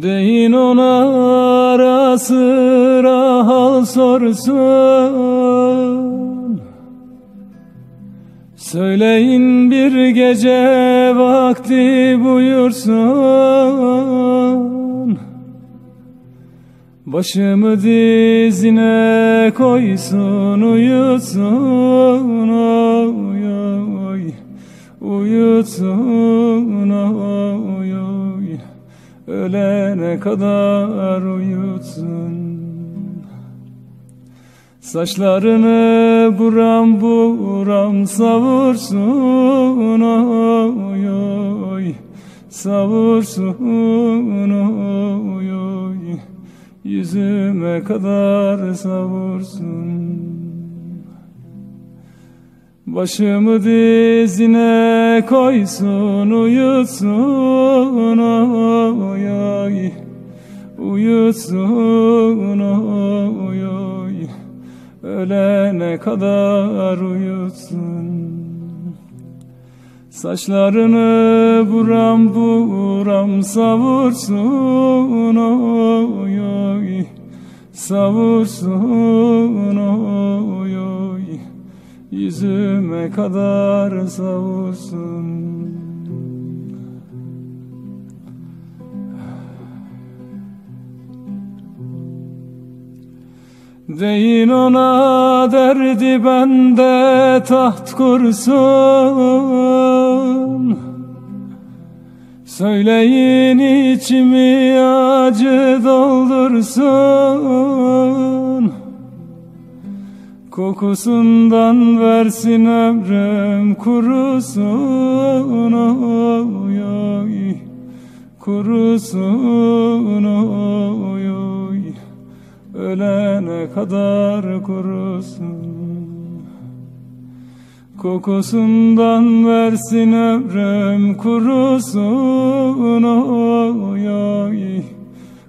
Deyin ona ara sıra hal sorsun. Söyleyin bir gece vakti buyursun. Başımı dizine koysun uyutsun oy oy Uyutsun oy. oy Ölene kadar uyutsun. Saçlarını buram buram savursun oy oy. Savursun oy oy. Yüzüme kadar savursun Başımı dizine koysun uyutsun oy oy. Uyutsun oy oy. Ölene kadar uyutsun. Saçlarını buram buram savursun oy oy. Savursun oy Yüzüme kadar savursun. Deyin ona derdi bende taht kursun. Söyleyin içimi acı doldursun Kokusundan versin ömrüm kurusun oy oy. Kurusun oy oy. Ölene kadar kurusun. Kokusundan versin ömrüm kurusun oy oy.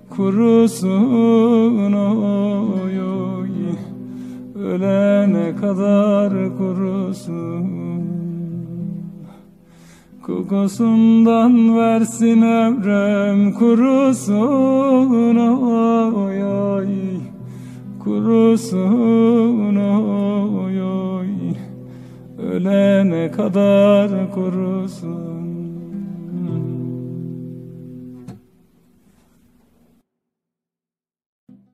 Kurusun oy oy Ölene kadar kurusun. Kokusundan versin ömrüm kurusun oy oy. Kurusun oy oy. Ölene kadar kurusun